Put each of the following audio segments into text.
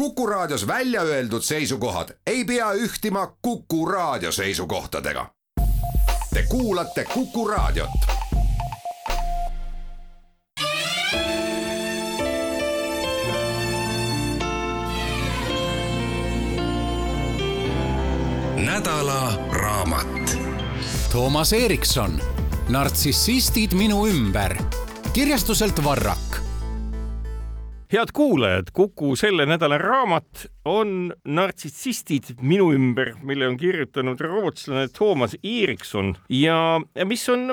Kuku Raadios välja öeldud seisukohad ei pea ühtima Kuku Raadio seisukohtadega. Te kuulate Kuku Raadiot. nädala raamat. Toomas Erikson, Nartsissistid minu ümber, kirjastuselt Varrak head kuulajad, Kuku selle nädala raamat on Nartsissistid minu ümber, mille on kirjutanud rootslane Toomas Erikson ja mis on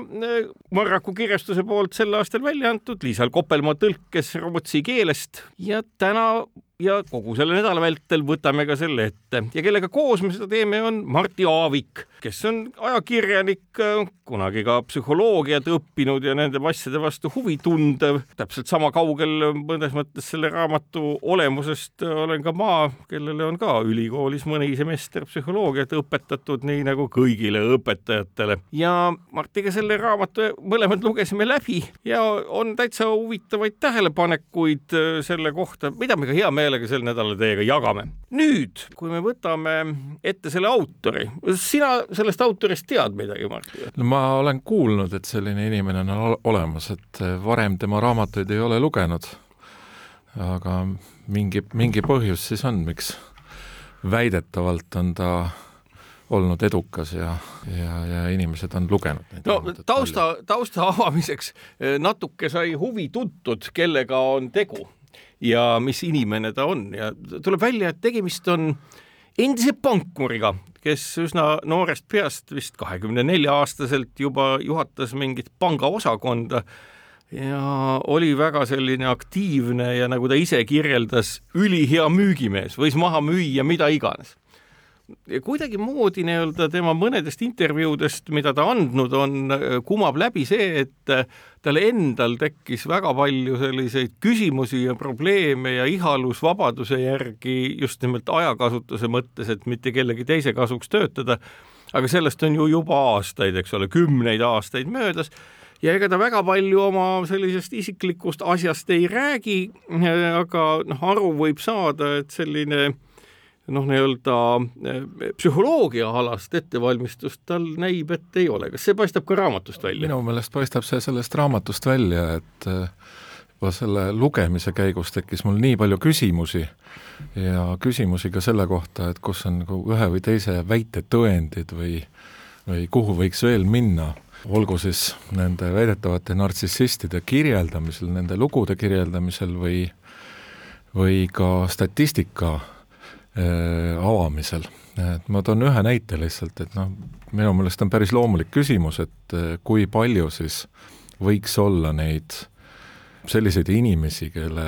Marraku äh, kirjastuse poolt sel aastal välja antud? Liisal Koppelmaa tõlkes rootsi keelest. Ja täna ja kogu selle nädala vältel võtame ka selle ette ja kellega koos me seda teeme, on Martti Aavik, kes on ajakirjanik, kunagi ka psühholoogiat õppinud ja nende asjade vastu huvi tundev. täpselt sama kaugel mõnes mõttes selle raamatu olemusest olen ka ma, kellele on ka ülikoolis mõni semester psühholoogiat õpetatud, nii nagu kõigile õpetajatele. ja Martiga selle raamatu mõlemad lugesime läbi ja on täitsa huvitavaid tähelepanekuid selle kohta, mida me ka hea meelega meelega sel nädalal teiega jagame. nüüd, kui me võtame ette selle autori, sina sellest autorist tead midagi, Martti? no ma olen kuulnud, et selline inimene on olemas, et varem tema raamatuid ei ole lugenud. aga mingi, mingi põhjus siis on, miks väidetavalt on ta olnud edukas ja, ja, ja inimesed on lugenud neid. no tausta, tausta avamiseks eh, natuke sai huvi tuntud, kellega on tegu ja mis inimene ta on. Ja tuleb välja, et tegemist on endise pankuriga, kes üsna noorest peast, vist kahekümne nelja aastaselt juba juhatas mingit pangaosakonda ja oli väga selline aktiivne ja nagu ta ise kirjeldas, ülihea müügimees, võis maha müüa mida iganes kuidagimoodi nii-öelda tema mõnedest intervjuudest, mida ta andnud on, kumab läbi see, et tal endal tekkis väga palju selliseid küsimusi ja probleeme ja ihalus vabaduse järgi just nimelt ajakasutuse mõttes, et mitte kellegi teise kasuks töötada. aga sellest on ju juba aastaid, eks ole, kümneid aastaid möödas ja ega ta väga palju oma sellisest isiklikust asjast ei räägi, aga noh, aru võib saada, et selline noh, nii-öelda eh, psühholoogiaalast ettevalmistust tal näib, et ei ole. kas see paistab ka raamatust välja? minu meelest paistab see sellest raamatust välja, et eh, juba selle lugemise käigus tekkis mul nii palju küsimusi ja küsimusi ka selle kohta, et kus on nagu ühe või teise väite tõendid või, või kuhu võiks veel minna, olgu siis nende väidetavate nartsissistide kirjeldamisel, nende lugude kirjeldamisel või, või ka statistika avamisel. et ma toon ühe näite lihtsalt, et noh, minu meelest on päris loomulik küsimus, et äh, kui palju siis võiks olla neid selliseid inimesi, kelle,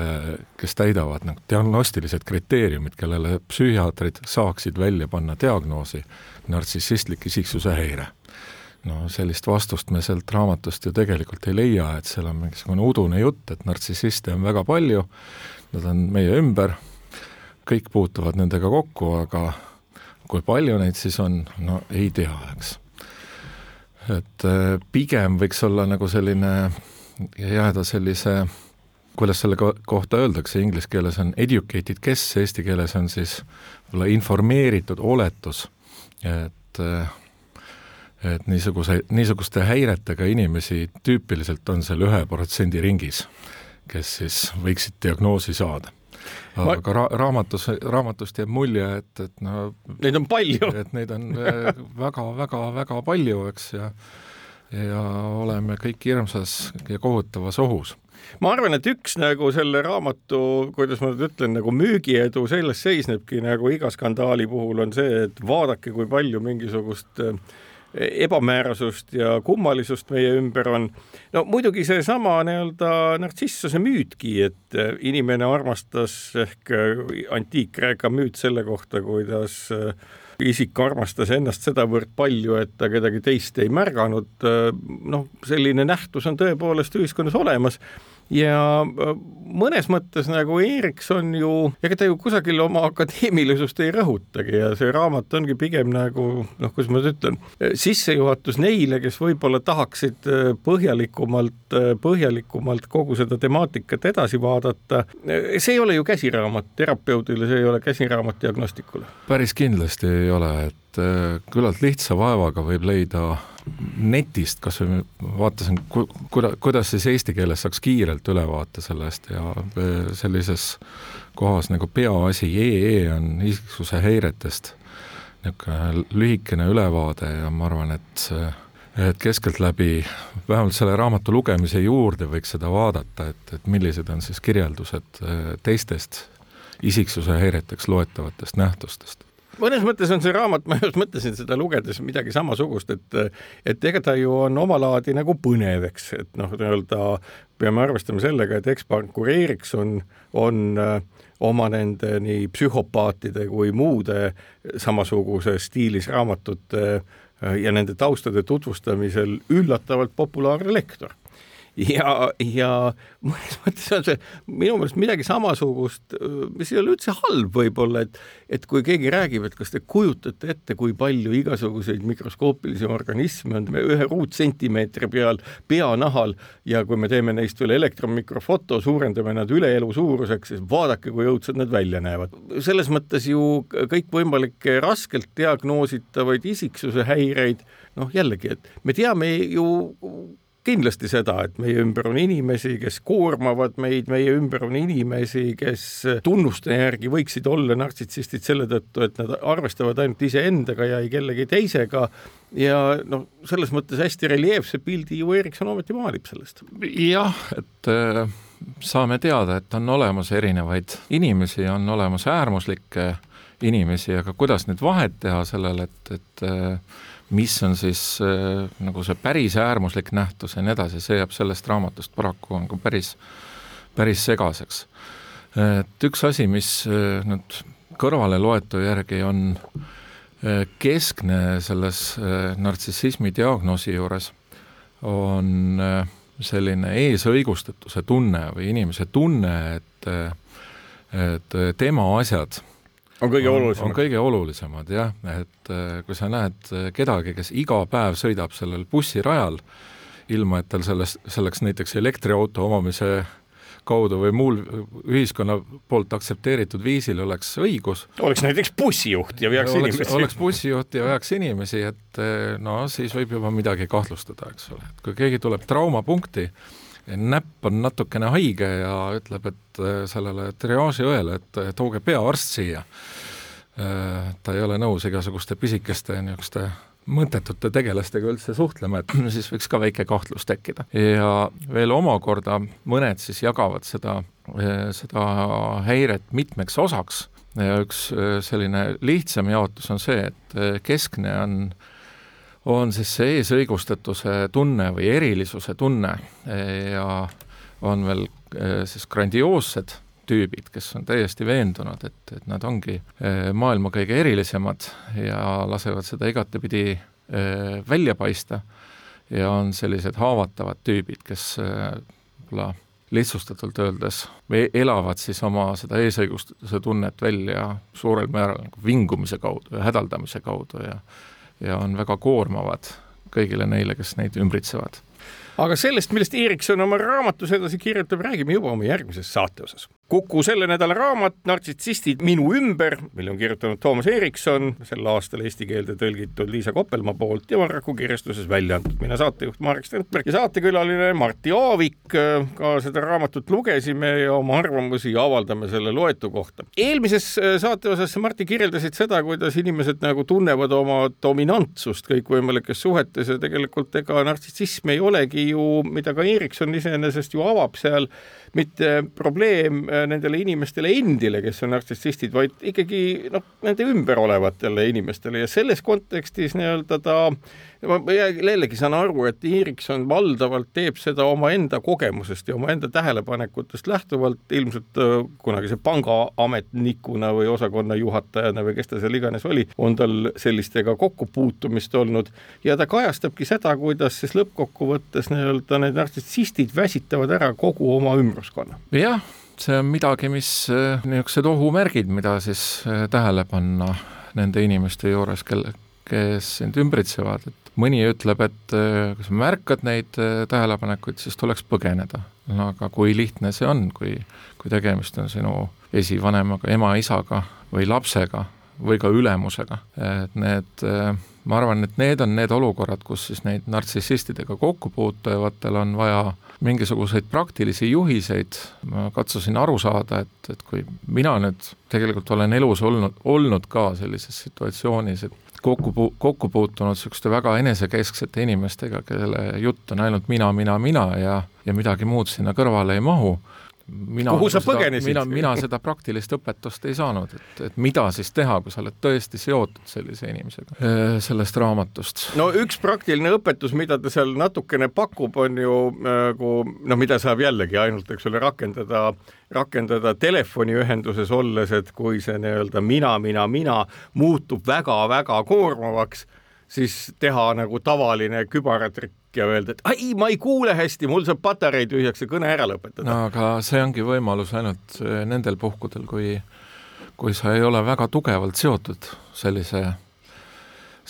kes täidavad nagu diagnostilised kriteeriumid, kellele psühhiaatrid saaksid välja panna diagnoosi nartsissistlik isiksuse häire. no sellist vastust me sealt raamatust ju tegelikult ei leia, et seal on mingisugune udune jutt, et nartsissiste on väga palju, nad on meie ümber, kõik puutuvad nendega kokku, aga kui palju neid siis on, no ei tea, eks. et äh, pigem võiks olla nagu selline, jääda sellise, kuidas selle kohta öeldakse, inglise keeles on educated guess, eesti keeles on siis võib-olla informeeritud oletus, et äh, et niisuguse, niisuguste häiretega inimesi tüüpiliselt on seal ühe protsendi ringis, kes siis võiksid diagnoosi saada aga ra-, raamatus, raamatust jääb mulje, et, et no Neid on palju. et neid on väga-väga-väga palju, eks, ja ja oleme kõik hirmsas ja kohutavas ohus ma arvan, et üks nagu selle raamatu, kuidas ma nüüd ütlen, nagu müügiedu selles seisnebki nagu iga skandaali puhul on see, et vaadake, kui palju mingisugust äh, ebamäärasust ja kummalisust meie ümber on. no muidugi seesama nii-öelda nartsissuse müütki, et äh, inimene armastas ehk äh, antiik-Kreeka müüt selle kohta, kuidas äh, isik armastas ennast sedavõrd palju, et ta kedagi teist ei märganud. noh, selline nähtus on tõepoolest ühiskonnas olemas ja äh, mõnes mõttes nagu Erikson ju, ega ta ju kusagil oma akadeemilisust ei rõhutagi ja see raamat ongi pigem nagu noh, kuidas ma nüüd ütlen, sissejuhatus neile, kes võib-olla tahaksid äh, põhjalikumalt, äh, põhjalikumalt kogu seda temaatikat edasi vaadata. see ei ole ju käsiraamat terapeudile, see ei ole käsiraamat diagnostikule. päris kindlasti ei ole, et küllalt lihtsa vaevaga võib leida netist, kas või vaatasin ku,, kuida-, kuidas siis eesti keeles saaks kiirelt ülevaate sellest ja sellises kohas nagu peaasi EE on isiksuse häiretest niisugune lühikene ülevaade ja ma arvan, et et keskeltläbi vähemalt selle raamatu lugemise juurde võiks seda vaadata, et, et millised on siis kirjeldused teistest isiksuse häireteks loetavatest nähtustest mõnes mõttes on see raamat, ma just mõtlesin seda lugedes midagi samasugust, et et ega ta ju on omalaadi nagu põnev, eks, et noh, nii-öelda peame arvestama sellega, et ekspankur Erikson on äh, oma nende nii psühhopaatide kui muude samasuguse stiilis raamatute äh, ja nende taustade tutvustamisel üllatavalt populaarne lektor ja, ja mõnes mõttes on see minu meelest midagi samasugust, mis ei ole üldse halb võib-olla, et et kui keegi räägib, et kas te kujutate ette, kui palju igasuguseid mikroskoopilisi organisme on ühe ruutsentimeetri peal peanahal ja kui me teeme neist veel elektronmikrofoto, suurendame nad üle elu suuruseks, siis vaadake, kui õudsad nad välja näevad. selles mõttes ju kõikvõimalikke raskelt diagnoositavaid isiksuse häireid, noh jällegi, et me teame ju kindlasti seda, et meie ümber on inimesi, kes koormavad meid, meie ümber on inimesi, kes tunnuste järgi võiksid olla nartsissistid selle tõttu, et nad arvestavad ainult iseendaga ja ei kellegi teisega ja noh, selles mõttes hästi reljeefse pildi ju Erikson ometi maalib sellest. jah, et äh, saame teada, et on olemas erinevaid inimesi, on olemas äärmuslikke inimesi, aga kuidas nüüd vahet teha sellele, et, et äh, mis on siis äh, nagu see päris äärmuslik nähtus ja nii edasi, see jääb sellest raamatust paraku nagu päris, päris segaseks. et üks asi, mis äh, nüüd kõrvaleloetu järgi on äh, keskne selles nartsissismi diagnoosi juures, on selline eesõigustatuse tunne või inimese tunne, et et tema asjad on kõige olulisemad? on kõige olulisemad jah, et äh, kui sa näed äh, kedagi, kes iga päev sõidab sellel bussirajal, ilma et tal selles, selleks näiteks elektriauto omamise kaudu või muul ühiskonna poolt aktsepteeritud viisil oleks õigus. oleks näiteks bussijuht ja veaks oleks, inimesi. oleks bussijuht ja veaks inimesi, et äh, no siis võib juba midagi kahtlustada, eks ole, et kui keegi tuleb traumapunkti, näpp on natukene haige ja ütleb, et äh, sellele triaažiõele, et tooge peaarst siia. Äh, ta ei ole nõus igasuguste pisikeste niisuguste mõttetute tegelastega üldse suhtlema, et siis võiks ka väike kahtlus tekkida. ja veel omakorda mõned siis jagavad seda, äh, seda häiret mitmeks osaks üks selline lihtsam jaotus on see, et keskne on äh, on siis see eesõigustatuse tunne või erilisuse tunne. Ja on veel eh, siis grandioossed tüübid, kes on täiesti veendunud, et, et nad ongi eh, maailma kõige erilisemad ja lasevad seda igatepidi eh, välja paista. Ja on sellised haavatavad tüübid, kes võib-olla lihtsustatult öeldes elavad siis oma seda eesõigustuse tunnet välja suurel määral nagu vingumise kaudu ja hädaldamise kaudu ja ja on väga koormavad kõigile neile, kes neid ümbritsevad. aga sellest, millest Erikson oma raamatus edasi kirjutab, räägime juba oma järgmises saate osas Kuku selle nädala raamat Nartsissistid minu ümber, mille on kirjutanud Toomas Erikson, sel aastal eesti keelde tõlgitud Liisa Koppelmaa poolt ja Varraku kirjastuses välja antud. mina saatejuht Marek Strandberg ja saatekülaline Martti Aavik. ka seda raamatut lugesime ja oma arvamusi avaldame selle loetu kohta. eelmises äh, saate osas sa, Martti, kirjeldasid seda, kuidas inimesed nagu tunnevad oma dominantsust kõikvõimalikes suhetes ja tegelikult ega nartsissism ei olegi ju, mida ka Erikson iseenesest ju avab seal mitte probleem äh, nendele inimestele endile, kes on nartsissistid, vaid ikkagi noh, nende ümber olevatele inimestele. Ja selles kontekstis nii-öelda ta ma jällegi saan aru, et Erikson valdavalt teeb seda omaenda kogemusest ja omaenda tähelepanekutest lähtuvalt, ilmselt äh, kunagise pangaametnikuna või osakonna juhatajana või kes ta seal iganes oli, on tal sellistega kokkupuutumist olnud. Ja ta kajastabki seda, kuidas siis lõppkokkuvõttes nii-öelda need nartsissistid väsitavad ära kogu oma ümbruskonna. jah, see on midagi, mis niisugused ohumärgid, mida siis tähele panna nende inimeste juures, kelle, kes sind ümbritsevad, et mõni ütleb, et kui sa märkad neid tähelepanekuid, siis tuleks põgeneda. no aga kui lihtne see on, kui, kui tegemist on sinu esivanemaga, ema-isaga või lapsega või ka ülemusega, et need, ma arvan, et need on need olukorrad, kus siis neid nartsissistidega kokkupuutujatel on vaja mingisuguseid praktilisi juhiseid, ma katsusin aru saada, et, et kui mina nüüd tegelikult olen elus olnud, olnud ka sellises situatsioonis, et kokku pu-, kokku puutunud niisuguste väga enesekesksete inimestega, kelle jutt on ainult mina, mina, mina ja, ja midagi muud sinna kõrvale ei mahu mina, kuhu sa põgenesid? mina, mina seda praktilist õpetust ei saanud, et, et mida siis teha, kui sa oled tõesti seotud sellise inimesega, sellest raamatust. no üks praktiline õpetus, mida ta seal natukene pakub, on ju nagu noh, mida saab jällegi ainult, eks ole, rakendada, rakendada telefoniühenduses olles, et kui see nii-öelda mina, mina, mina muutub väga-väga koormavaks, siis teha nagu tavaline kübaratrikk ja öelda, et ai, ma ei kuule hästi, mul saab patarei tühjaks ja kõne ära lõpetada. no aga see ongi võimalus ainult eh, nendel puhkudel, kui, kui sa ei ole väga tugevalt seotud sellise,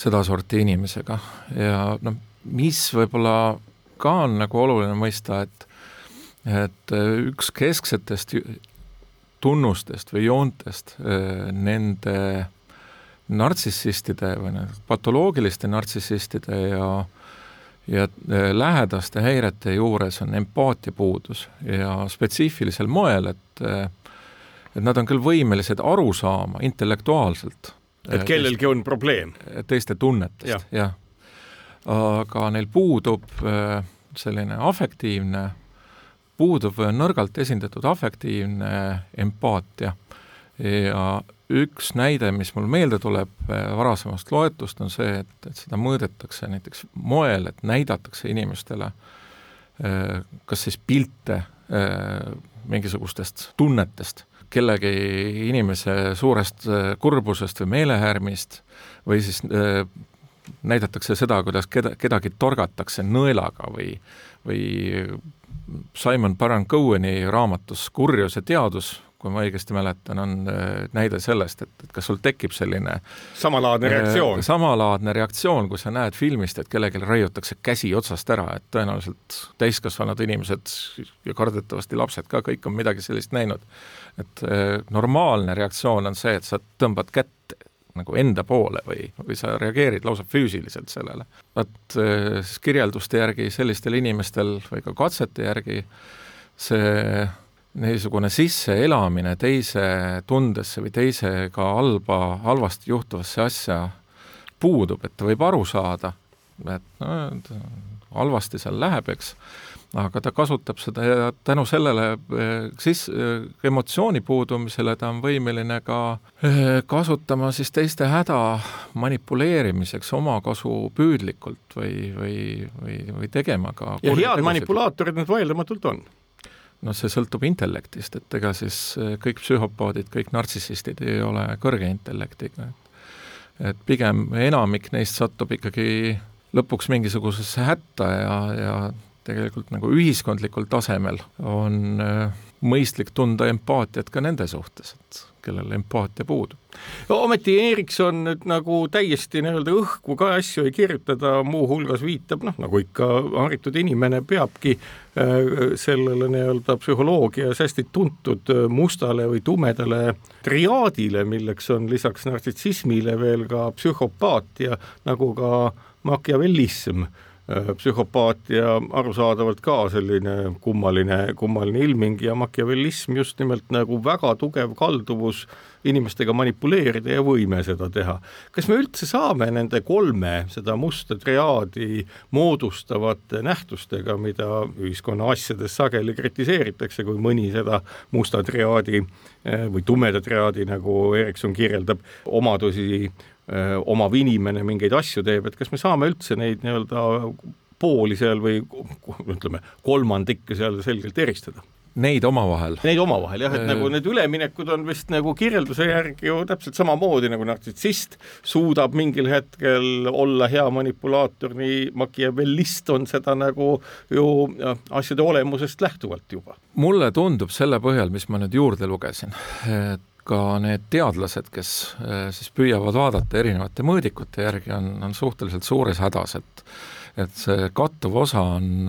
sedasorti inimesega ja noh, mis võib-olla ka on nagu oluline mõista, et et eh, üks kesksetest tunnustest või joontest eh, nende nartsissistide või patoloogiliste nartsissistide ja ja äh, lähedaste häirete juures on empaatia puudus ja spetsiifilisel moel, et äh, et nad on küll võimelised aru saama intellektuaalselt. et kellelgi on probleem. teiste tunnetest, jah. aga neil puudub selline afektiivne, puudub nõrgalt esindatud afektiivne empaatia ja üks näide, mis mul meelde tuleb äh, varasemast loetust, on see, et, et seda mõõdetakse näiteks moel, et näidatakse inimestele äh, kas siis pilte äh, mingisugustest tunnetest, kellegi inimese suurest kurbusest või meelehärmist või siis näidatakse seda, kuidas keda, kedagi torgatakse nõelaga või, või Simon Baron-Coheni raamatus Kurjus ja teadus kui ma õigesti mäletan, on äh, näide sellest, et, et kas sul tekib selline samalaadne äh, reaktsioon? samalaadne reaktsioon, kui sa näed filmist, et kellelgi raiutakse käsi otsast ära, et tõenäoliselt täiskasvanud inimesed ja kardetavasti lapsed ka, kõik on midagi sellist näinud. et äh, normaalne reaktsioon on see, et sa tõmbad kätt nagu enda poole või, või sa reageerid lausa füüsiliselt sellele. vot siis kirjelduste järgi sellistel inimestel või ka katsete järgi see niisugune sisseelamine teise tundesse või teisega halba, halvasti juhtuvasse asja puudub, et ta võib aru saada, et no halvasti seal läheb, eks, aga ta kasutab seda ja tänu sellele eh, siis eh, emotsiooni puudumisele ta on võimeline ka eh, kasutama siis teiste häda manipuleerimiseks omakasu püüdlikult või, või, või, või tegema ka ja head manipulaatorid need vaieldamatult on noh, see sõltub intellektist, et ega siis eh, kõik psühhopaadid, kõik nartsissistid ei ole kõrge intellektiga, et et pigem enamik neist satub ikkagi lõpuks mingisugusesse hätta ja, ja tegelikult nagu ühiskondlikul tasemel on äh, mõistlik tunda empaatiat ka nende suhtes, et kellel empaatia puudub. ometi Erikson nüüd nagu täiesti nii-öelda õhku ka asju ei kirjuta, ta muuhulgas viitab noh, nagu ikka haritud inimene peabki äh, sellele nii-öelda psühholoogias hästi tuntud äh, mustale või tumedale triaadile, milleks on lisaks nartsissismile veel ka psühhopaatia nagu ka machiavellism Äh, psühhopaatia arusaadavalt ka selline kummaline, kummaline ilming ja machiavellism just nimelt nagu väga tugev kalduvus inimestega manipuleerida ja võime seda teha. kas me üldse saame nende kolme seda musta triaadi moodustavate nähtustega, mida ühiskonna asjades sageli kritiseeritakse, kui mõni seda musta triaadi äh, või tumeda triaadi, nagu Erikson kirjeldab, omadusi omav inimene mingeid asju teeb, et kas me saame üldse neid nii-öelda pooli seal või ütleme, kolmandikke seal selgelt eristada? neid omavahel. Neid omavahel jah, et nagu need üleminekud on vist nagu kirjelduse järgi ju täpselt samamoodi nagu nartsissist suudab mingil hetkel olla hea manipulaator, nii machiavellist on seda nagu ju asjade olemusest lähtuvalt juba. mulle tundub selle põhjal, mis ma nüüd juurde lugesin, et ka need teadlased, kes siis püüavad vaadata erinevate mõõdikute järgi, on, on suhteliselt suures hädas, et et see kattuv osa on,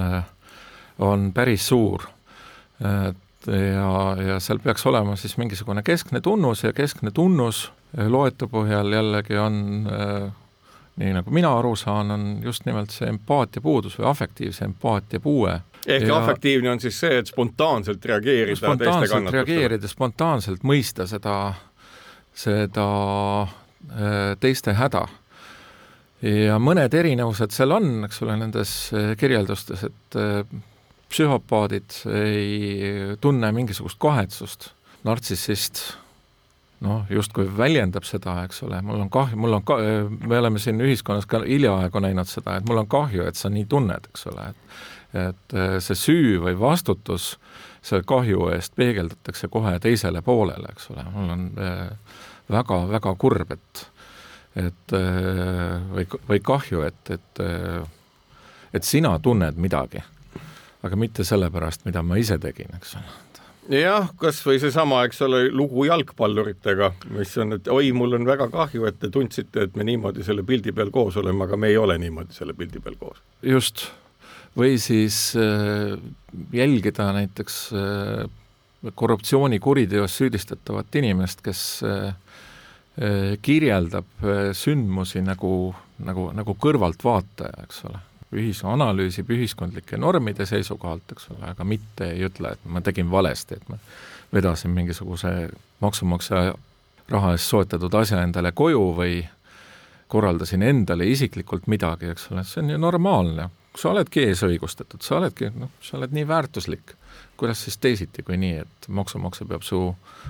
on päris suur et ja, ja seal peaks olema siis mingisugune keskne tunnus ja keskne tunnus loetu põhjal jällegi on äh, nii nagu mina aru saan, on just nimelt see empaatia puudus või afektiivse empaatia puue. Ehk ja, afektiivne on siis see, et spontaanselt reageerida spontaanselt reageerida, spontaanselt mõista seda, seda äh, teiste häda. ja mõned erinevused seal on, eks ole, nendes äh, kirjeldustes, et psühhopaadid ei tunne mingisugust kahetsust, nartsissist noh, justkui väljendab seda, eks ole, mul on kahju, mul on ka-, me oleme siin ühiskonnas ka hiljaaegu näinud seda, et mul on kahju, et sa nii tunned, eks ole, et et see süü või vastutus selle kahju eest peegeldatakse kohe teisele poolele, eks ole, mul on väga-väga kurb, et et või, või kahju, et, et et sina tunned midagi aga mitte sellepärast, mida ma ise tegin, eks ole. Jah, kas või seesama, eks ole, lugu jalgpalluritega, mis on, et oi, mul on väga kahju, et te tundsite, et me niimoodi selle pildi peal koos oleme, aga me ei ole niimoodi selle pildi peal koos. just, või siis äh, jälgida näiteks äh, korruptsioonikuriteos süüdistatavat inimest, kes äh, kirjeldab sündmusi nagu, nagu, nagu kõrvaltvaataja, eks ole ühis-, analüüsib ühiskondlike normide seisukohalt, eks ole, aga mitte ei ütle, et ma tegin valesti, et ma vedasin mingisuguse maksumaksja raha eest soetatud asja endale koju või korraldasin endale isiklikult midagi, eks ole, see on ju normaalne. Sa oledki eesõigustatud, sa oledki, noh, sa oled nii väärtuslik, kuidas siis teisiti kui nii, et maksumaksja peab su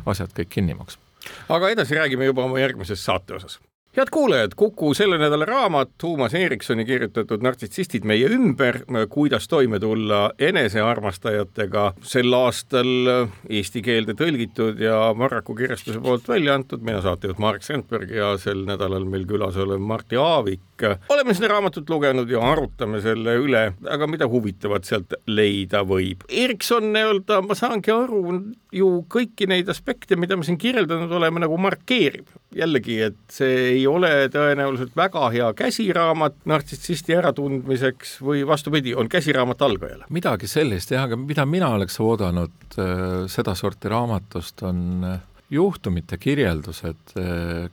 asjad kõik kinni maksma. aga edasi räägime juba oma järgmises saate osas head kuulajad, Kuku selle nädala raamat Toomas Ericssoni kirjutatud Nartsissistid meie ümber, kuidas toime tulla enesearmastajatega, sel aastal eesti keelde tõlgitud ja Marraku kirjastuse poolt välja antud, mina saatejuht Marek Sandberg ja sel nädalal meil külas olev Martti Aavik. oleme seda raamatut lugenud ja arutame selle üle, aga mida huvitavat sealt leida võib. Ericson nii-öelda, ma saangi aru, ju kõiki neid aspekte, mida me siin kirjeldanud oleme, nagu markeerib jällegi, et see ei ole tõenäoliselt väga hea käsiraamat nartsissisti äratundmiseks või vastupidi, on käsiraamat algajale. midagi sellist jah, aga mida mina oleks oodanud äh, sedasorti raamatust, on äh, juhtumite kirjeldused äh,,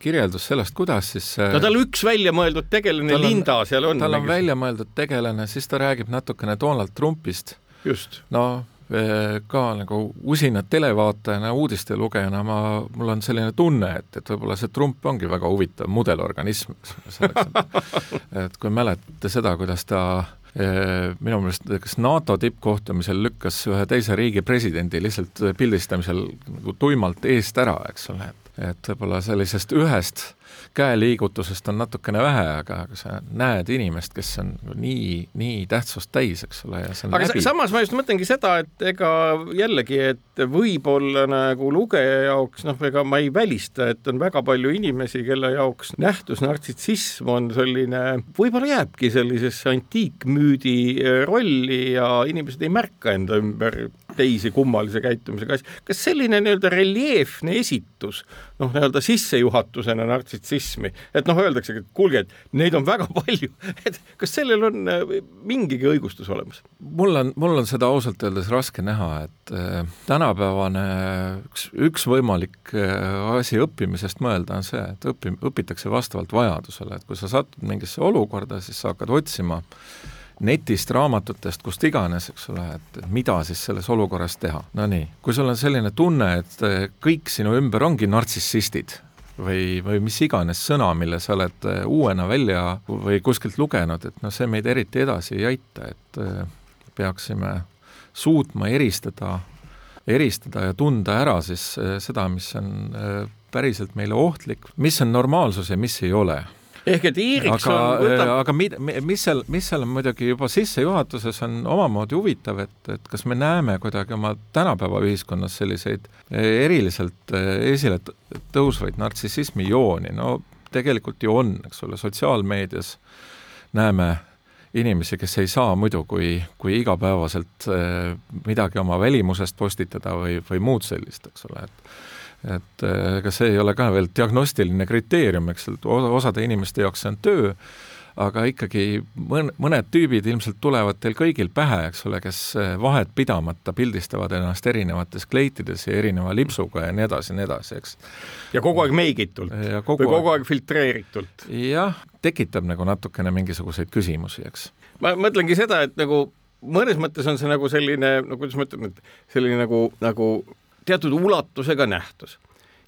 kirjeldus sellest, kuidas siis äh, no tal üks väljamõeldud tegelane, Linda, seal on. tal on väljamõeldud tegelane, siis ta räägib natukene Donald Trumpist. just. no ka nagu usina televaatajana, uudistelugejana ma, mul on selline tunne, et, et võib-olla see Trump ongi väga huvitav mudelorganism, selleks, et kui mäletate seda, kuidas ta minu meelest kas NATO tippkohtumisel lükkas ühe teise riigi presidendi lihtsalt pildistamisel nagu tuimalt eest ära, eks ole, et et võib-olla sellisest ühest käeliigutusest on natukene vähe, aga, aga sa näed inimest, kes on nii, nii tähtsust täis, eks ole, ja see on aga läbi. samas ma just mõtlengi seda, et ega jällegi, et võib-olla nagu lugeja jaoks, noh, ega ma ei välista, et on väga palju inimesi, kelle jaoks nähtus nartsissism on selline, võib-olla jääbki sellisesse antiikmüüdi rolli ja inimesed ei märka enda ümber teisi kummalise käitumisega asju. kas selline nii-öelda reljeefne esitus, noh, nii-öelda sissejuhatusena nartsissismi, et noh, öeldaksegi, et kuulge, et neid on väga palju, et kas sellel on äh, mingigi õigustus olemas? mul on, mul on seda ausalt öeldes raske näha, et äh, tänapäevane üks, üks võimalik äh, asi õppimisest mõelda on see, et õpi-, õpitakse vastavalt vajadusele, et kui sa satud mingisse olukorda, siis sa hakkad otsima netist, raamatutest, kust iganes, eks ole, et mida siis selles olukorras teha. Nonii, kui sul on selline tunne, et eh, kõik sinu ümber ongi nartsissistid või, või mis iganes sõna, mille sa oled eh, uuena välja või kuskilt lugenud, et noh, see meid eriti edasi ei aita, et eh, peaksime suutma eristada, eristada ja tunda ära siis seda, mis on päriselt meile ohtlik, mis on normaalsus ja mis ei ole ehk et Erikson aga võtab, aga mid, mis seal, mis seal on muidugi juba sissejuhatuses on omamoodi huvitav, et, et kas me näeme kuidagi oma tänapäeva ühiskonnas selliseid eh, eriliselt eh, esile tõusvaid nartsissismi jooni, no tegelikult ju on, eks ole, sotsiaalmeedias näeme inimesi, kes ei saa muidu kui, kui igapäevaselt midagi oma välimusest postitada või, või muud sellist, eks ole, et et eh, ega see ei ole ka veel diagnostiline kriteerium, eks, et osa, osade inimeste jaoks see on töö, aga ikkagi mõn-, mõned tüübid ilmselt tulevad teil kõigil pähe, eks ole, kes eh, vahet pidamata pildistavad ennast erinevates kleitides ja erineva lipsuga ja nii edasi ja nii edasi, eks. ja kogu aeg meigitult ja või kogu aeg filtreeritult. jah, tekitab nagu natukene mingisuguseid küsimusi, eks. ma mõtlengi seda, et nagu mõnes mõttes on see nagu selline, no kuidas ma ütlen, et selline nagu, nagu teatud ulatusega nähtus.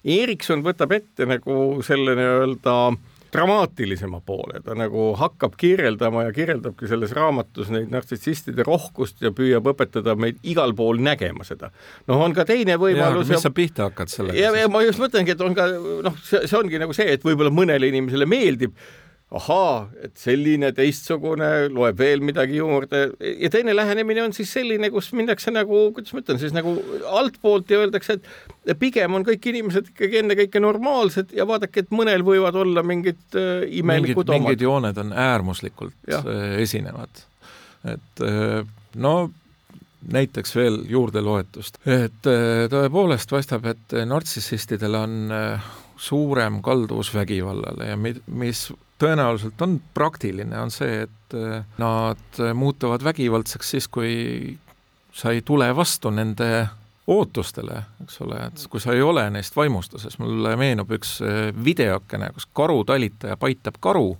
Erikson võtab ette nagu selle nii-öelda dramaatilisema poole, ta nagu hakkab kirjeldama ja kirjeldabki selles raamatus neid nartsissistide rohkust ja püüab õpetada meid igal pool nägema seda. noh, on ka teine võimalus. mis sa pihta hakkad sellega? ja, ja ma just mõtlengi, et on ka noh, see ongi nagu see, et võib-olla mõnele inimesele meeldib ahaa, et selline teistsugune loeb veel midagi juurde ja teine lähenemine on siis selline, kus minnakse nagu, kuidas ma ütlen siis nagu altpoolt ja öeldakse, et pigem on kõik inimesed ikkagi ennekõike normaalsed ja vaadake, et mõnel võivad olla mingid äh, imelikud mingid, mingid jooned on äärmuslikult ja. esinevad. et no näiteks veel juurdeloetust, et tõepoolest paistab, et nartsissistidel on suurem kalduvus vägivallale ja mis tõenäoliselt on praktiline, on see, et nad muutuvad vägivaldseks siis, kui sa ei tule vastu nende ootustele, eks ole, et kui sa ei ole neist vaimustuses, mulle meenub üks videokene, kus karutalitaja paitab karu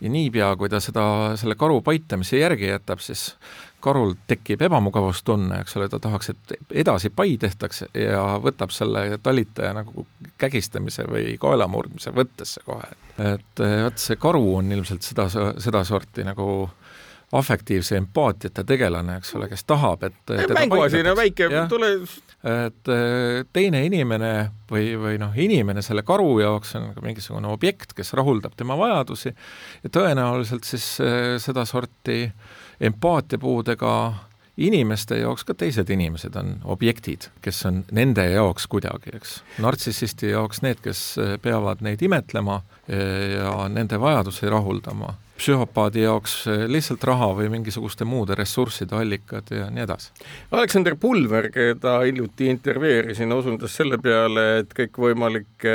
ja niipea, kui ta seda, selle karu paitamise järgi jätab, siis karul tekib ebamugavustunne, eks ole, ta tahaks, et edasi pai tehtaks ja võtab selle talitaja nagu kägistamise või kaelamurdmise võttesse kohe. et vot see karu on ilmselt seda, sedasorti nagu afektiivse empaatiate tegelane, eks ole, kes tahab, et mänguasina väike, tule et teine inimene või, või noh, inimene selle karu jaoks on mingisugune objekt, kes rahuldab tema vajadusi ja tõenäoliselt siis sedasorti empaatiapuudega inimeste jaoks ka teised inimesed on objektid, kes on nende jaoks kuidagi, eks. nartsissisti jaoks need, kes peavad neid imetlema ja nende vajadusi rahuldama. psühhopaadi jaoks lihtsalt raha või mingisuguste muude ressursside allikad ja nii edasi. Aleksander Pulver, keda hiljuti intervjueerisin, osundas selle peale, et kõikvõimalike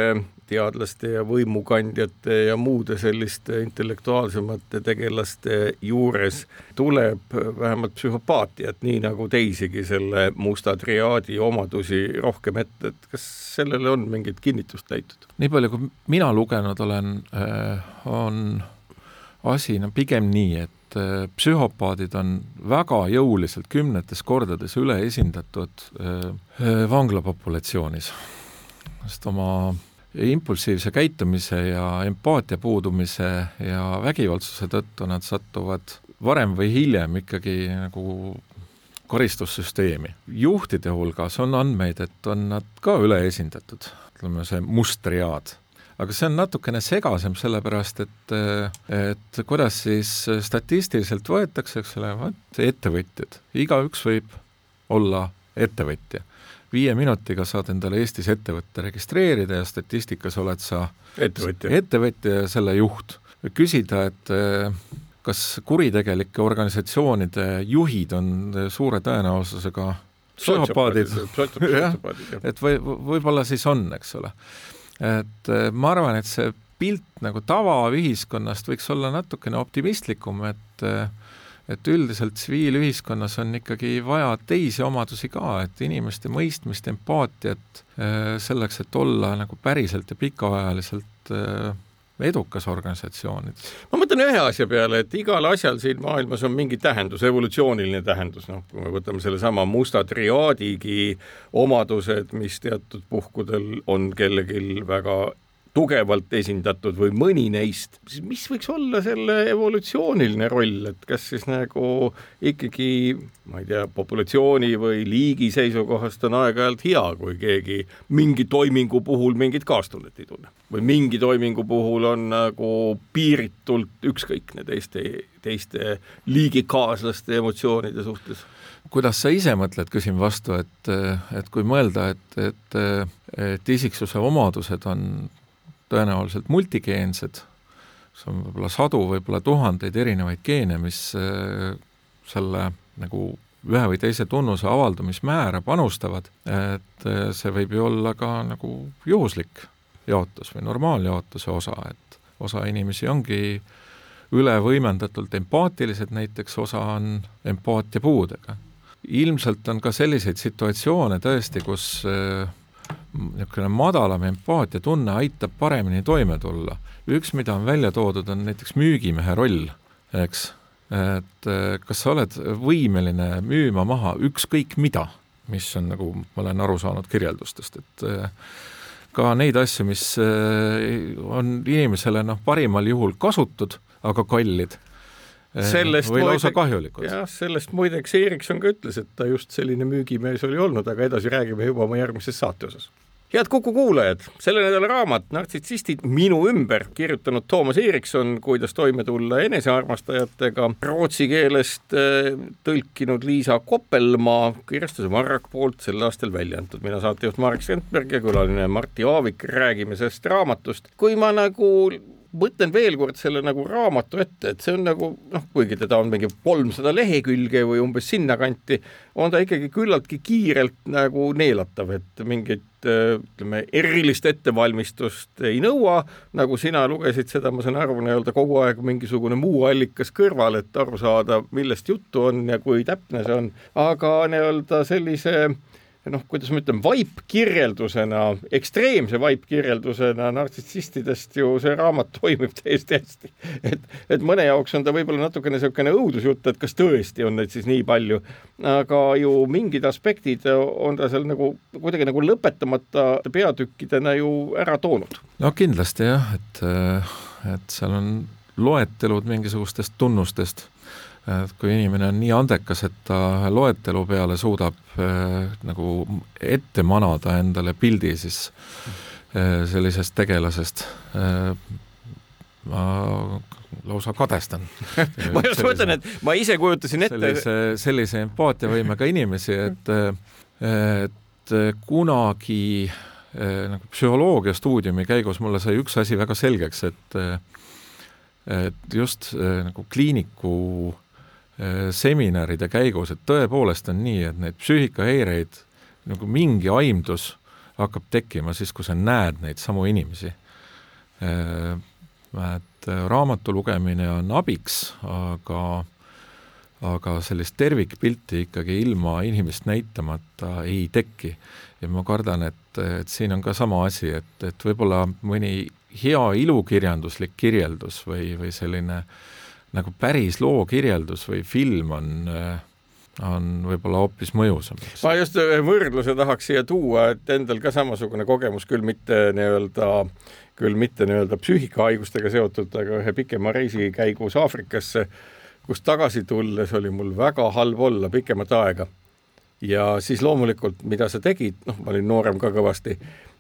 teadlaste ja võimukandjate ja muude selliste intellektuaalsemate tegelaste juures tuleb vähemalt psühhopaatiat, nii nagu teisigi selle musta triaadi omadusi rohkem ette, et kas sellele on mingit kinnitust leitud? nii palju, kui mina lugenud olen, on asi no pigem nii, et psühhopaadid on väga jõuliselt kümnetes kordades üleesindatud vanglapopulatsioonis, sest oma impulsiivse käitumise ja empaatia puudumise ja vägivaldsuse tõttu nad satuvad varem või hiljem ikkagi nagu karistussüsteemi. juhtide hulgas on andmeid, et on nad ka üleesindatud, ütleme see must triaad. aga see on natukene segasem, sellepärast et, et kuidas siis statistiliselt võetakse, eks ole, vot ettevõtjad, igaüks võib olla ettevõtja viie minutiga saad endale Eestis ettevõtte registreerida ja statistikas oled sa ettevõtja, ettevõtja ja selle juht. küsida, et kas kuritegelike organisatsioonide juhid on suure tõenäosusega psühhopaadid, jah, et või, võib-olla siis on, eks ole. et ma arvan, et see pilt nagu tavaühiskonnast võiks olla natukene optimistlikum, et et üldiselt tsiviilühiskonnas on ikkagi vaja teisi omadusi ka, et inimeste mõistmist, empaatiat selleks, et olla nagu päriselt ja pikaajaliselt edukas organisatsioonides. ma mõtlen ühe asja peale, et igal asjal siin maailmas on mingi tähendus, evolutsiooniline tähendus, noh, kui me võtame sellesama musta triaadigi omadused, mis teatud puhkudel on kellelgi väga tugevalt esindatud või mõni neist, siis mis võiks olla selle evolutsiooniline roll, et kas siis nagu ikkagi ma ei tea, populatsiooni või liigi seisukohast on aeg-ajalt hea, kui keegi mingi toimingu puhul mingit kaastunnet ei tunne? Või mingi toimingu puhul on nagu piiritult ükskõikne teiste, teiste liigikaaslaste emotsioonide suhtes? Kuidas sa ise mõtled, küsin vastu, et, et kui mõelda, et, et, et isiksuse omadused on tõenäoliselt multigeensed, see on võib-olla sadu, võib-olla tuhandeid erinevaid geene, mis äh, selle nagu ühe või teise tunnuse avaldamismäära panustavad, et äh, see võib ju olla ka nagu juhuslik jaotus või normaaljaotuse osa, et osa inimesi ongi üle võimendatult empaatilised, näiteks osa on empaatiapuudega. ilmselt on ka selliseid situatsioone tõesti, kus äh, niisugune madalam empaatiatunne aitab paremini toime tulla. üks, mida on välja toodud, on näiteks müügimehe roll, eks, et eh, kas sa oled võimeline müüma maha ükskõik mida, mis on, nagu ma olen aru saanud kirjeldustest, et eh, ka neid asju, mis eh, on inimesele noh, parimal juhul kasutud, aga kallid sellest või lausa kahjulikud. jah, sellest muideks Erikson ka ütles, et ta just selline müügimees oli olnud, aga edasi räägime juba oma järgmises saate osas head Kuku kuulajad, selle nädala raamat Nartsissistid minu ümber kirjutanud Toomas Erikson, kuidas toime tulla enesearmastajatega, rootsi keelest äh, tõlkinud Liisa Koppelmaa, kirjastuse Marrak poolt sel aastal välja antud. mina saatejuht Marek Strandberg ja külaline Martti Aavik, räägime sellest raamatust. kui ma nagu mõtlen veel kord selle nagu raamatu ette, et see on nagu noh, kuigi teda on mingi kolmsada lehekülge või umbes sinnakanti, on ta ikkagi küllaltki kiirelt nagu neelatav, et mingit ütleme, erilist ettevalmistust ei nõua, nagu sina lugesid seda, ma saan aru, nii-öelda kogu aeg mingisugune muu allikas kõrval, et aru saada, millest juttu on ja kui täpne see on, aga nii-öelda sellise äh, noh, kuidas ma ütlen, vaipkirjeldusena, ekstreemse vaipkirjeldusena nartsissistidest ju see raamat toimib täiesti hästi. et, et mõne jaoks on ta võib-olla natukene niisugune õudusjutt, et kas tõesti on neid siis nii palju, aga ju mingid aspektid on ta seal nagu kuidagi nagu lõpetamata peatükkidena ju ära toonud. no kindlasti jah, et, et seal on loetelud mingisugustest tunnustest et kui inimene on nii andekas, et ta loetelu peale suudab äh, nagu ette manada endale pildi siis äh, sellisest tegelasest äh,, ma lausa kadestan. Ma just mõtlen, et ma ise kujutasin ette sellise, sellise empaatiavõimega inimesi, et et kunagi nagu psühholoogia stuudiumi käigus mulle sai üks asi väga selgeks, et et just nagu kliiniku Äh, seminaride käigus, et tõepoolest on nii, et neid psüühikahäireid nagu mingi aimdus hakkab tekkima siis, kui sa näed neid samu inimesi. Äh, et raamatu lugemine on abiks, aga aga sellist tervikpilti ikkagi ilma inimest näitamata ei teki. ja ma kardan, et, et siin on ka sama asi, et, et võib-olla mõni hea ilukirjanduslik kirjeldus või, või selline äh, nagu päris loo kirjeldus või film on on võib-olla hoopis mõjusam. ma just ühe võrdluse tahaks siia tuua, et endal ka samasugune kogemus, küll mitte nii-öelda, küll mitte nii-öelda psüühikahaigustega seotud, aga ühe pikema reisi käigus Aafrikasse, kust tagasi tulles oli mul väga halb olla pikemat aega. ja siis loomulikult, mida sa tegid, noh, ma olin noorem ka kõvasti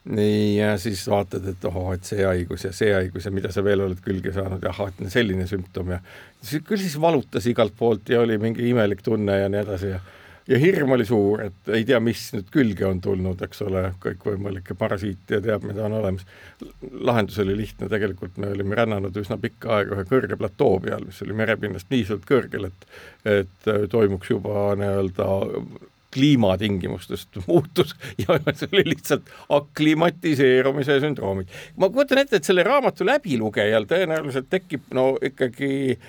nii, ja siis vaatad, et ohoo, et see haigus ja see haigus ja mida sa veel oled külge saanud ja ahah, et selline sümptom ja siis küll siis valutas igalt poolt ja oli mingi imelik tunne ja nii edasi ja ja hirm oli suur, et ei tea, mis nüüd külge on tulnud, eks ole, kõikvõimalikke parasiite ja teab, mida on olemas. lahendus oli lihtne, tegelikult me olime rännanud üsna pikka aega ühe kõrge platoo peal, mis oli merepinnast niivõrd kõrgel, et et toimuks juba nii-öelda kliimatingimustest muutus ja see oli lihtsalt aklimatiseerumise sündroomid. ma kujutan ette, et selle raamatu läbilugejal tõenäoliselt tekib no ikkagi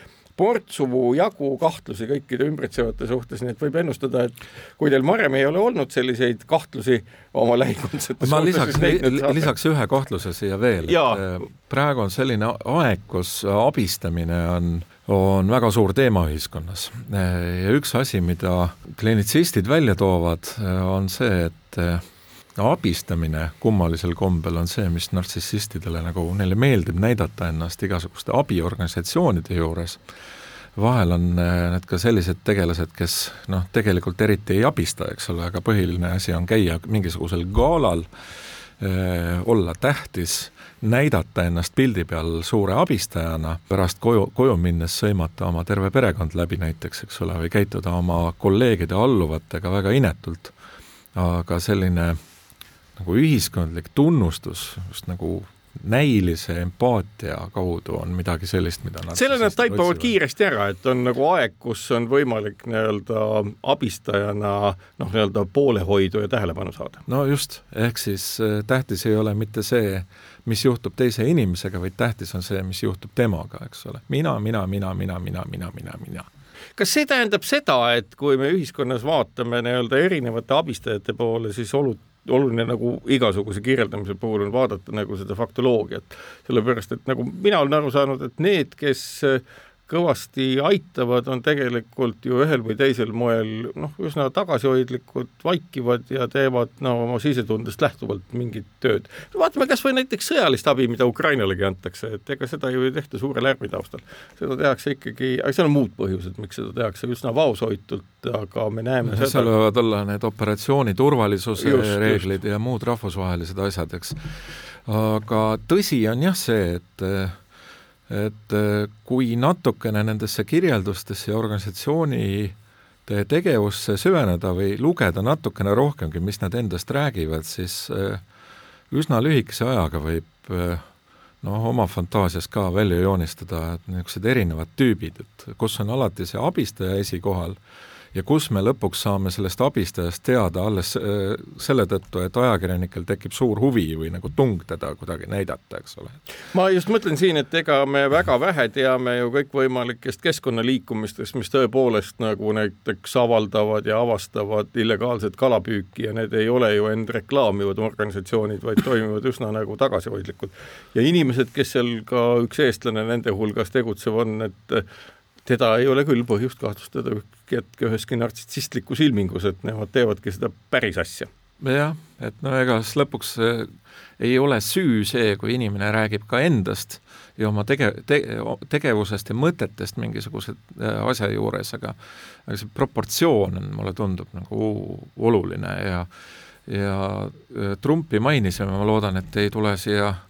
portsu jagu kahtlusi kõikide ümbritsevate suhtes, nii et võib ennustada, et kui teil varem ei ole olnud selliseid kahtlusi oma lähikondsete ma lisaks, lisaks ühe kahtluse siia veel. praegu on selline aeg, kus abistamine on on väga suur teema ühiskonnas. Ja üks asi, mida klinitsistid välja toovad, on see, et abistamine kummalisel kombel on see, mis nartsissistidele nagu, neile meeldib näidata ennast igasuguste abiorganisatsioonide juures, vahel on need ka sellised tegelased, kes noh, tegelikult eriti ei abista, eks ole, aga põhiline asi on käia mingisugusel galal, olla tähtis, näidata ennast pildi peal suure abistajana, pärast koju, koju minnes sõimata oma terve perekond läbi näiteks, eks ole, või käituda oma kolleegide alluvatega väga inetult. aga selline nagu ühiskondlik tunnustus just nagu näilise empaatia kaudu on midagi sellist, mida nad selle nad taipavad otsivad. kiiresti ära, et on nagu aeg, kus on võimalik nii-öelda abistajana noh, nii-öelda poolehoidu ja tähelepanu saada. no just, ehk siis äh, tähtis ei ole mitte see, mis juhtub teise inimesega, vaid tähtis on see, mis juhtub temaga, eks ole. mina, mina, mina, mina, mina, mina, mina, mina kas see tähendab seda, et kui me ühiskonnas vaatame nii-öelda erinevate abistajate poole, siis olud oluline nagu igasuguse kirjeldamise puhul on vaadata nagu seda faktoloogiat, sellepärast et nagu mina olen aru saanud, et need, kes kõvasti aitavad, on tegelikult ju ühel või teisel moel noh, üsna tagasihoidlikud, vaikivad ja teevad no oma sisetundest lähtuvalt mingit tööd. vaatame kas või näiteks sõjalist abi, mida Ukrainalegi antakse, et ega seda ju ei tehta suure lärmi taustal. seda tehakse ikkagi, aga seal on muud põhjused, miks seda tehakse, üsna vaoshoitult, aga me näeme no, seal võivad olla need operatsiooni turvalisuse just, reeglid just. ja muud rahvusvahelised asjad, eks. aga tõsi on jah see, et et äh, kui natukene nendesse kirjeldustesse ja organisatsiooni tegevusse süveneda või lugeda natukene rohkemgi, mis nad endast räägivad, siis äh, üsna lühikese ajaga võib äh, noh, oma fantaasias ka välja joonistada niisugused erinevad tüübid, et kus on alati see abistaja esikohal ja kus me lõpuks saame sellest abistajast teada alles äh, selle tõttu, et ajakirjanikel tekib suur huvi või nagu tung teda kuidagi näidata, eks ole. ma just mõtlen siin, et ega me väga vähe teame ju kõikvõimalikest keskkonnaliikumistest, mis tõepoolest nagu näiteks avaldavad ja avastavad illegaalset kalapüüki ja need ei ole ju end reklaamivad organisatsioonid, vaid toimivad üsna nagu tagasihoidlikult. ja inimesed, kes seal ka üks eestlane nende hulgas tegutsev on, et teda ei ole küll põhjust kahtlustada hetke üheski nartsissistlikus ilmingus, et nemad teevadki seda päris asja. jah, et no ega siis lõpuks äh, ei ole süü see, kui inimene räägib ka endast ja oma tege-, te-, tegevusest ja mõtetest mingisuguse äh, asja juures, aga aga see proportsioon on, mulle tundub nagu oluline ja ja äh, Trumpi mainisime, ma loodan, et ei tule siia Äh,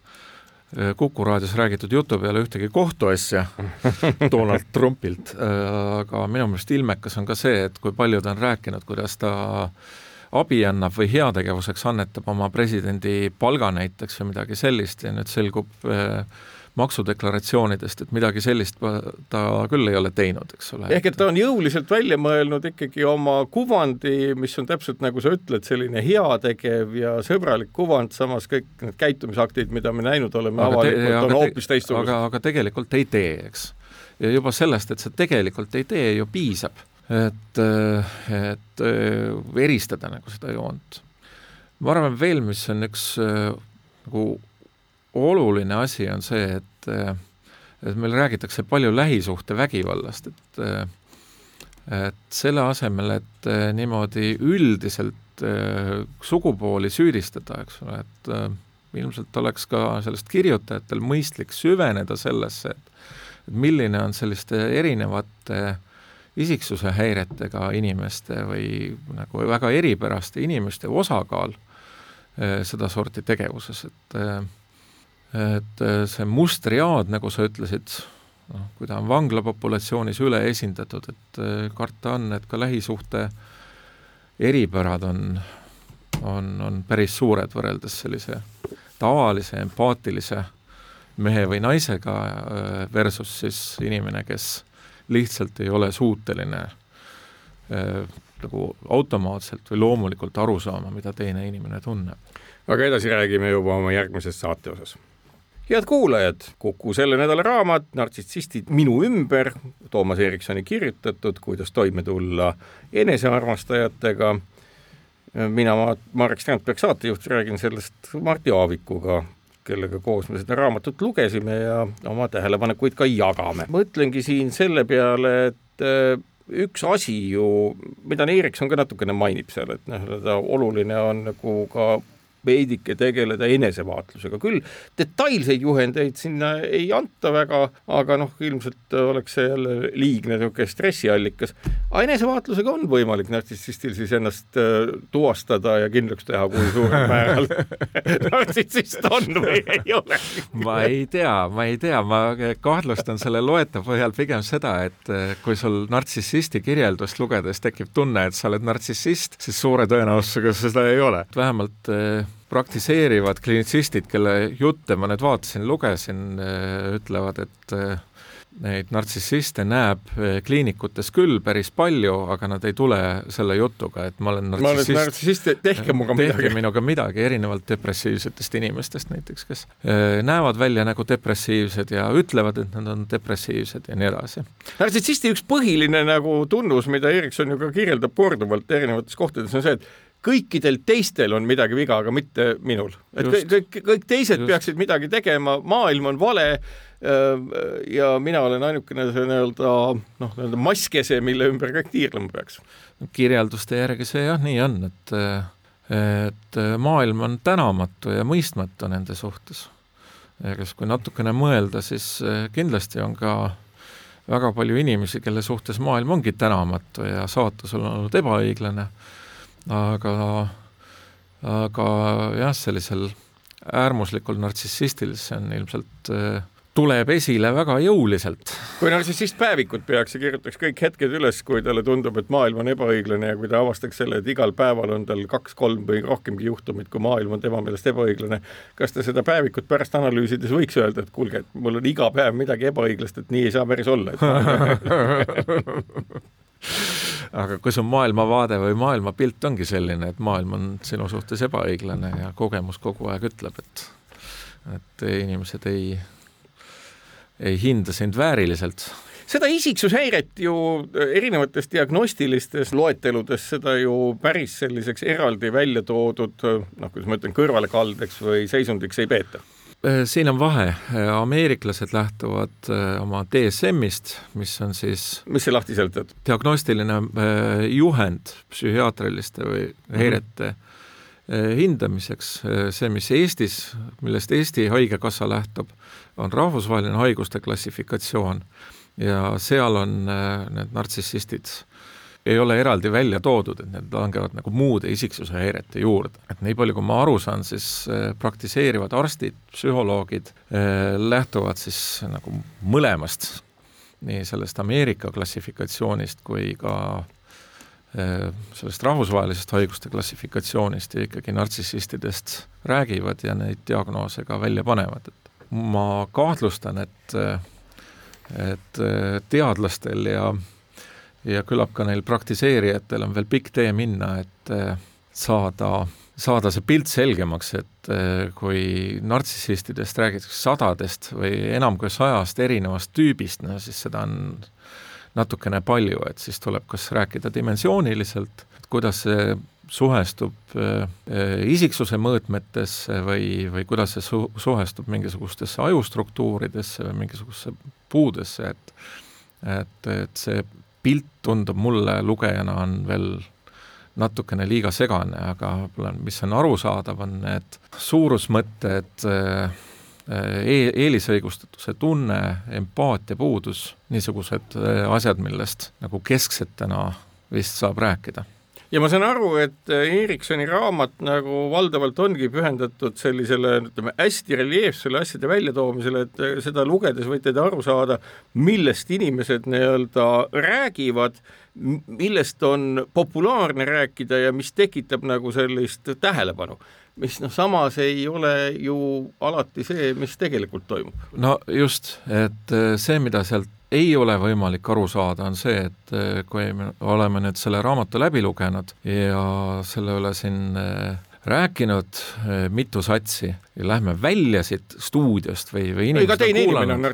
Kuku raadios räägitud jutu peale ühtegi kohtuasja Donald Trumpilt, äh, aga minu meelest ilmekas on ka see, et kui palju ta on rääkinud, kuidas ta abi annab või heategevuseks annetab oma presidendi palga näiteks või midagi sellist ja nüüd selgub äh, maksudeklaratsioonidest, et midagi sellist ta küll ei ole teinud, eks ole. ehk et ta on jõuliselt välja mõelnud ikkagi oma kuvandi, mis on täpselt nagu sa ütled, selline heategev ja sõbralik kuvand, samas kõik need käitumisaktid, mida me näinud oleme aga avalikult, on hoopis teistsugused. aga, aga tegelikult ei tee, eks. ja juba sellest, et sa tegelikult ei tee, ju piisab, et, et eristada nagu seda joont. ma arvan veel, mis on üks nagu oluline asi on see, et et meil räägitakse palju lähisuhtevägivallast, et et selle asemel, et niimoodi üldiselt sugupooli süüdistada, eks ole, et ilmselt oleks ka sellest kirjutajatel mõistlik süveneda sellesse, et milline on selliste erinevate isiksuse häiretega inimeste või nagu väga eripäraste inimeste osakaal sedasorti tegevuses, et et äh, see mustriaad, nagu sa ütlesid, noh, kui ta on vanglapopulatsioonis üleesindatud, et äh, karta on, et ka lähisuhte eripärad on, on, on päris suured võrreldes sellise tavalise empaatilise mehe või naisega äh, versus siis inimene, kes lihtsalt ei ole suuteline nagu automaatselt või loomulikult aru saama, mida teine inimene tunneb. aga edasi räägime juba oma järgmises saate osas head kuulajad, Kuku selle nädala raamat Nartsissistid minu ümber, Toomas Ericssoni kirjutatud, kuidas toime tulla enesearmastajatega. mina, Marek Strandberg, saatejuht, räägin sellest Martti Aavikuga, kellega koos me seda raamatut lugesime ja oma tähelepanekuid ka jagame. mõtlengi siin selle peale, et äh, üks asi ju, mida Erikson ka natukene mainib seal, et noh, oluline on nagu ka veidike tegeleda enesevaatlusega, küll detailseid juhendeid sinna ei anta väga, aga noh, ilmselt oleks see jälle liigne niisugune stressiallikas. aga enesevaatlusega on võimalik nartsissistil siis ennast äh, tuvastada ja kindlaks teha, kui suurel määral nartsissist on või ei ole ma ei tea, ma ei tea, ma kahtlustan selle loeta põhjal pigem seda, et äh, kui sul nartsissisti kirjeldust lugedes tekib tunne, et sa oled nartsissist, siis suure tõenäosusega seda ei ole. vähemalt äh, praktiseerivad klinitsistid, kelle jutte ma nüüd vaatasin, lugesin, äh, ütlevad, et äh, neid nartsissiste näeb eh, kliinikutes küll päris palju, aga nad ei tule selle jutuga, et ma olen nartsissist. ma olen nartsissist, tehke minuga midagi. tehke minuga midagi, erinevalt depressiivsetest inimestest näiteks, kes eh, näevad välja nagu depressiivsed ja ütlevad, et nad on depressiivsed ja nii edasi. nartsissisti üks põhiline nagu tunnus, mida Erikson ju ka kirjeldab korduvalt erinevates kohtades, on see, et kõikidel teistel on midagi viga, aga mitte minul. et just, kõik, kõik teised just. peaksid midagi tegema, maailm on vale ja mina olen ainukene see nii-öelda noh, nii-öelda masskese, mille ümber kõik tiirlema peaks. kirjelduste järgi see jah, nii on, et et maailm on tänamatu ja mõistmatu nende suhtes. kas, kui natukene mõelda, siis kindlasti on ka väga palju inimesi, kelle suhtes maailm ongi tänamatu ja saatus on olnud ebaõiglane, aga aga jah, sellisel äärmuslikul nartsissistil see on ilmselt äh, tuleb esile väga jõuliselt. kui nartsissist päevikut peaks ja kirjutaks kõik hetked üles, kui talle tundub, et maailm on ebaõiglane ja kui ta avastaks selle, et igal päeval on tal kaks-kolm või rohkemgi juhtumit, kui maailm on tema meelest ebaõiglane, kas ta seda päevikut pärast analüüsides võiks öelda, et kuulge, et mul on iga päev midagi ebaõiglast, et nii ei saa päris olla aga kui su maailmavaade või maailmapilt ongi selline, et maailm on sinu suhtes ebaõiglane ja kogemus kogu aeg ütleb, et et inimesed ei ei hinda sind vääriliselt. Seda isiksushäiret ju erinevates diagnostilistes loeteludes seda ju päris selliseks eraldi välja toodud noh, kuidas ma ütlen, kõrvalekaldeks või seisundiks ei peeta siin on vahe, ameeriklased lähtuvad oma DSM-ist, mis on siis mis see lahti seletab? diagnostiline juhend psühhiaatriliste või häirete mm -hmm hindamiseks, see, mis Eestis, millest Eesti Haigekassa lähtub, on rahvusvaheline haiguste klassifikatsioon. Ja seal on äh, need nartsissistid ei ole eraldi välja toodud, et need langevad nagu muude isiksuse häirete juurde. et nii palju, kui ma aru saan, siis äh, praktiseerivad arstid, psühholoogid äh, lähtuvad siis nagu mõlemast, nii sellest Ameerika klassifikatsioonist kui ka sellest rahvusvahelisest haiguste klassifikatsioonist ja ikkagi nartsissistidest räägivad ja neid diagnoose ka välja panevad, et ma kahtlustan, et, et teadlastel ja, ja küllap ka neil praktiseerijatel on veel pikk tee minna, et saada, saada see pilt selgemaks, et kui nartsissistidest räägitakse sadadest või enam kui sajast erinevast tüübist, no siis seda on natukene palju, et siis tuleb kas rääkida dimensiooniliselt, kuidas see suhestub äh, isiksuse mõõtmetesse või, või kuidas see su-, suhestub mingisugustesse ajustruktuuridesse või mingisugustesse puudesse, et et, et see pilt tundub mulle lugejana on veel natukene liiga segane, aga mis on arusaadav, on need suurusmõtted, e-, eelisõigustatuse tunne, empaatia puudus, niisugused asjad, millest nagu kesksetena vist saab rääkida ja ma saan aru, et äh, Ericssoni raamat nagu valdavalt ongi pühendatud sellisele, ütleme, hästi reljeefsele asjade väljatoomisele, et äh, seda lugedes võite te aru saada, millest inimesed nii-öelda räägivad, millest on populaarne rääkida ja mis tekitab nagu sellist tähelepanu mis noh, samas ei ole ju alati see, mis tegelikult toimub. no just, et äh, see, mida sealt ei ole võimalik aru saada, on see, et eh, kui me oleme nüüd selle raamatu läbi lugenud ja selle üle siin eh, rääkinud eh, mitu satsi ja lähme välja siit stuudiost või, või inimesed on kuulanud. on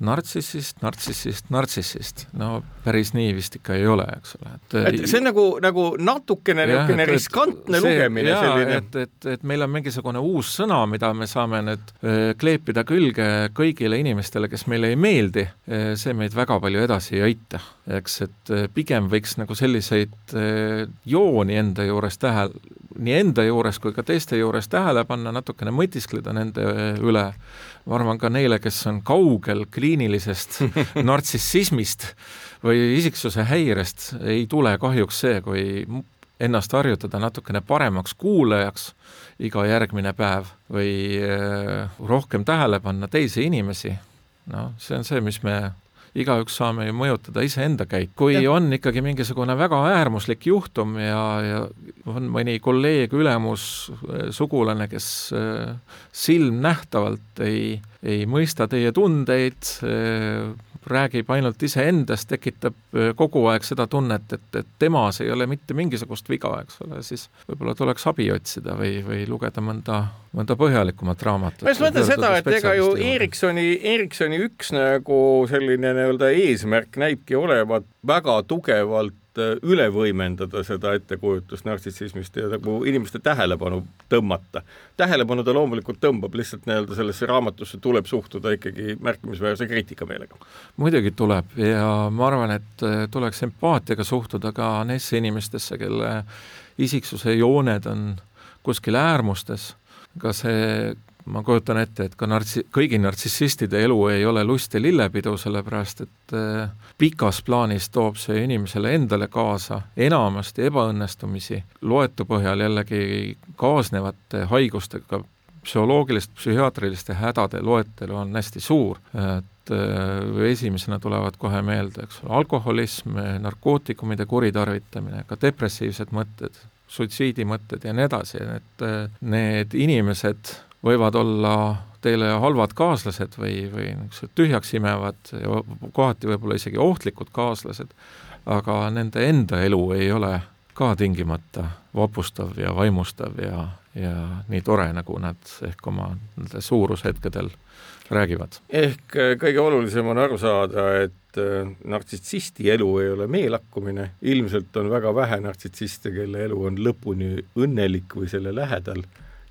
nartsissist nartsissist, nartsissist, no päris nii vist ikka ei ole, eks ole, et et see on nagu, nagu natukene niisugune riskantne see, lugemine jaa, selline. et, et, et meil on mingisugune uus sõna, mida me saame nüüd öö, kleepida külge kõigile inimestele, kes meile ei meeldi, see meid väga palju edasi ei aita. eks, et pigem võiks nagu selliseid jooni enda juures tähel-, nii enda juures kui ka teiste juures tähele panna, natukene mõtiskleda nende üle, ma arvan ka neile, kes on kaugel kliinilisest nartsissismist või isiksuse häirest, ei tule kahjuks see, kui ennast harjutada natukene paremaks kuulajaks iga järgmine päev või eh, rohkem tähele panna teisi inimesi, noh, see on see, mis me igaüks saame ju mõjutada iseenda käiku. kui ja. on ikkagi mingisugune väga äärmuslik juhtum ja, ja on mõni kolleeg, ülemus, sugulane, kes äh, silmnähtavalt ei, ei mõista teie tundeid, äh, räägib ainult iseendast, tekitab kogu aeg seda tunnet, et, et temas ei ole mitte mingisugust viga, eks ole, siis võib-olla tuleks abi otsida või, või lugeda mõnda, mõnda põhjalikumat raamatut. ma just mõtlen seda, et ega ju Ericssoni, Ericssoni üks nagu selline nii-öelda eesmärk näibki olevat väga tugevalt üle võimendada seda ettekujutust nartsissismist ja nagu inimeste tähelepanu tõmmata. tähelepanu ta loomulikult tõmbab, lihtsalt nii-öelda sellesse raamatusse tuleb suhtuda ikkagi märkimisväärse kriitikameelega. muidugi tuleb ja ma arvan, et äh, tuleks empaatiaga suhtuda ka neisse inimestesse, kelle isiksuse jooned on kuskil äärmustes, ka see ma kujutan ette, et ka nartsi-, kõigi nartsissistide elu ei ole lust ja lillepidu, sellepärast et äh, pikas plaanis toob see inimesele endale kaasa enamasti ebaõnnestumisi, loetu põhjal jällegi kaasnevate haigustega, psühholoogiliste, psühhiaatriliste hädade loetelu on hästi suur, et äh, esimesena tulevad kohe meelde, eks ole, alkoholism, narkootikumide kuritarvitamine, ka depressiivsed mõtted, suitsiidimõtted ja nii edasi, et äh, need inimesed võivad olla teile halvad kaaslased või, või niisugused tühjaks imevad ja kohati võib-olla isegi ohtlikud kaaslased, aga nende enda elu ei ole ka tingimata vapustav ja vaimustav ja, ja nii tore, nagu nad ehk oma nende suurushetkedel räägivad. ehk äh, kõige olulisem on aru saada, et äh, nartsissisti elu ei ole meelakkumine, ilmselt on väga vähe nartsissiste, kelle elu on lõpuni õnnelik või selle lähedal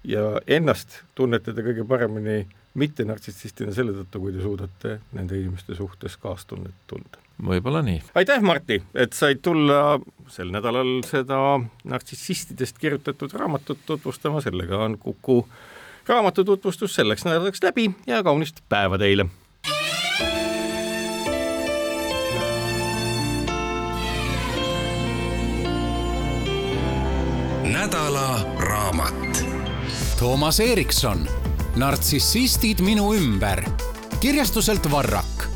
ja ennast tunnete te kõige paremini mitte nartsissistina selle tõttu, kui te suudate nende inimeste suhtes kaastunnet tunda. võib-olla nii. aitäh, Martti, et said tulla sel nädalal seda nartsissistidest kirjutatud raamatut tutvustama, sellega on Kuku raamatu tutvustus selleks nädalaks läbi ja kaunist päeva teile! nädala raamat Toomas Erikson, Nartsissistid minu ümber, kirjastuselt Varrak.